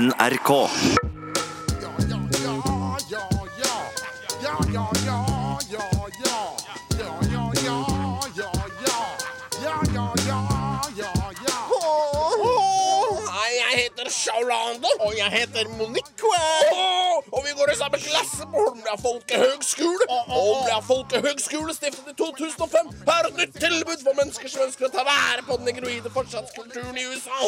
NRK. Nei, jeg. Og jeg heter Monique. og vi går i samme klasse på Holmlia folkehøgskole. Holmlia folkehøgskole stiftet i 2005 har et nytt tilbud for mennesker som ønsker å ta vare på den negroide fortsatskulturen i USA.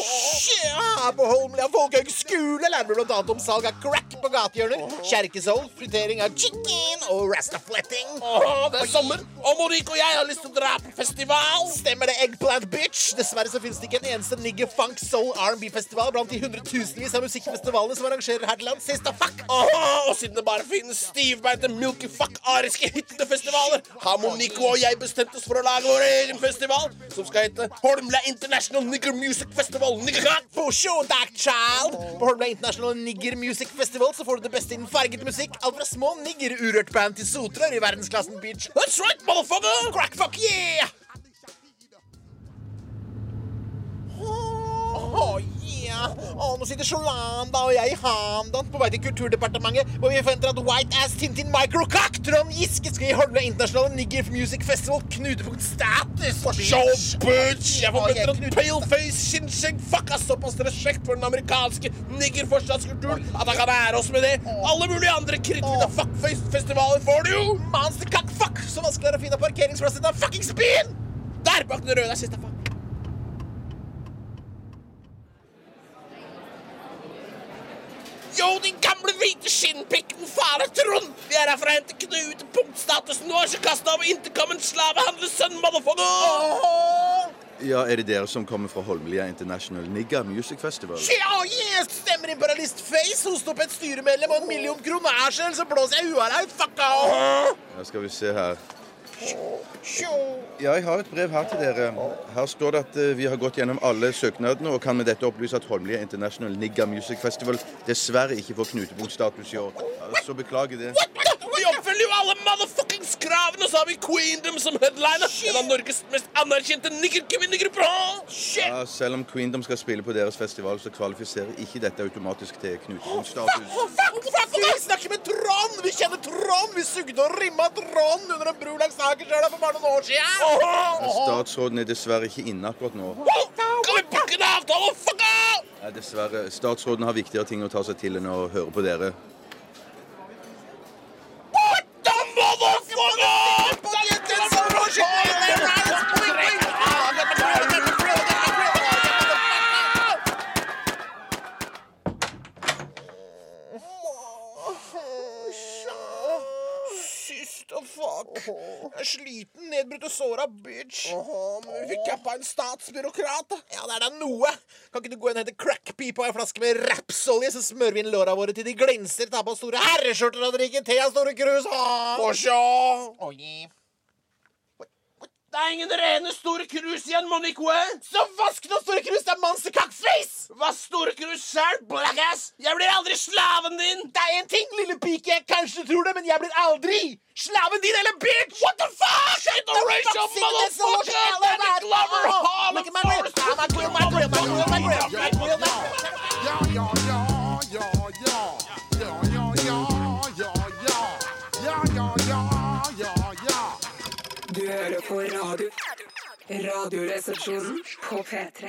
Ja, på Holmlia folkehøgskole lærer du annet om salg av crack på gatehjørner, kjerkesoul, fritering av chicken og rastafletting. Det er sommer, og Monique og jeg har lyst til å dra på festival. Stemmer det, Eggplant Bitch? Dessverre så finnes det ikke en eneste nigger funk soul R&B-festival blant de hundretusenvis av musikkfestivalene som arrangerer her til lands. Sista fuck! Åh, og siden det bare finnes stivbeinte milky fuck-ariske hyttefestivaler, har Monique og jeg bestemt oss for å lage vår egen festival, som skal hete Holmlia International Nigger Music Festival. Niggerkart! For sure, Dark Child! På Holmlia International Nigger Music Festival så får du det beste innen farget musikk. Alt fra små nigger-urørt-band til sotrør i verdensklassen, bitch. That's right, motherfucker! Crack fuck yeah! Åh, yeah. Åh, nå sitter Sholanda og jeg i Hamdan på vei til Kulturdepartementet, hvor vi forventer at White Ass Tintin Microcock Trond Giske skal gi Holmlia Internasjonale Nigger Music Festival knutepunkt status. For Show, bitch! Jeg forventer at paleface Shinsheng fuck har såpass respekt for den amerikanske niggerforstadskulturen at han kan ære oss med det. Alle mulige andre kritthvite fuckface-festivaler får du jo! Monster cock fuck! Er det å finne parkeringsplass i den fuckings bilen! Der bak den røde siste faen. Yo, din gamle hvite skinnpikken fare Trond! Vi er her for å hente knutepunktstatusen vår, så kast av intercomen slavehandlesønn, motherfucker! Ja, Er det dere som kommer fra Holmlia International Nigga Music Festival? Ja, yes! Stemmer imperialist-face, hoste opp et styremedlem og en million kroner selv, så blåser jeg huet av deg, fucka! Ja, skal vi se her. Ja, jeg har et brev her til dere. Her står det at eh, vi har gått gjennom alle søknadene og kan med dette opplyse at Holmlia International Nigga Music Festival dessverre ikke får knutepunktstatus i år. Så beklager det. Oppfyller jo alle motherfuckings kravene, og så har vi Queendom som headliner. En av Norges mest anerkjente niggerkvinnegrupper. Ja, selv om Queendom skal spille på deres festival, så kvalifiserer ikke dette automatisk til knutepunktstatus. Fuck, fuck, vi snakker med Trond! Vi kjenner Trond! Vi sugde og rimma Trond under en bru langs Akerselva for bare noen år siden! Men Statsråden er dessverre ikke inne akkurat nå. Kan vi pakke en avtale, fucker? Ja, dessverre. Statsråden har viktigere ting å ta seg til enn å høre på dere. The motherfucker! Siste fuck. Jeg er sliten, nedbrutt og såra bitch. Men vi fikk cappa en statsbyråkrat, da. Ja, det er da noe. Kan ikke du gå inn og hente crackpipa i en flaske med rapsolje, så smører vi inn låra våre til de glinser, tar på store herreskjorter og drikker te av store krus? Få sjå. Oi. Det er ingen rene store krus igjen, Monique. Så vask nå store krus, det er monster cockface! du sjæl, blackass. Jeg blir aldri slaven din. Det er én ting, lille pike, jeg kanskje tror det, men jeg blir aldri slaven din eller bitch! What the fuck? Shit, the ratio, motherfucker! Danny Glover, Harlem. Du hører på radio. Radioresepsjonen på P3.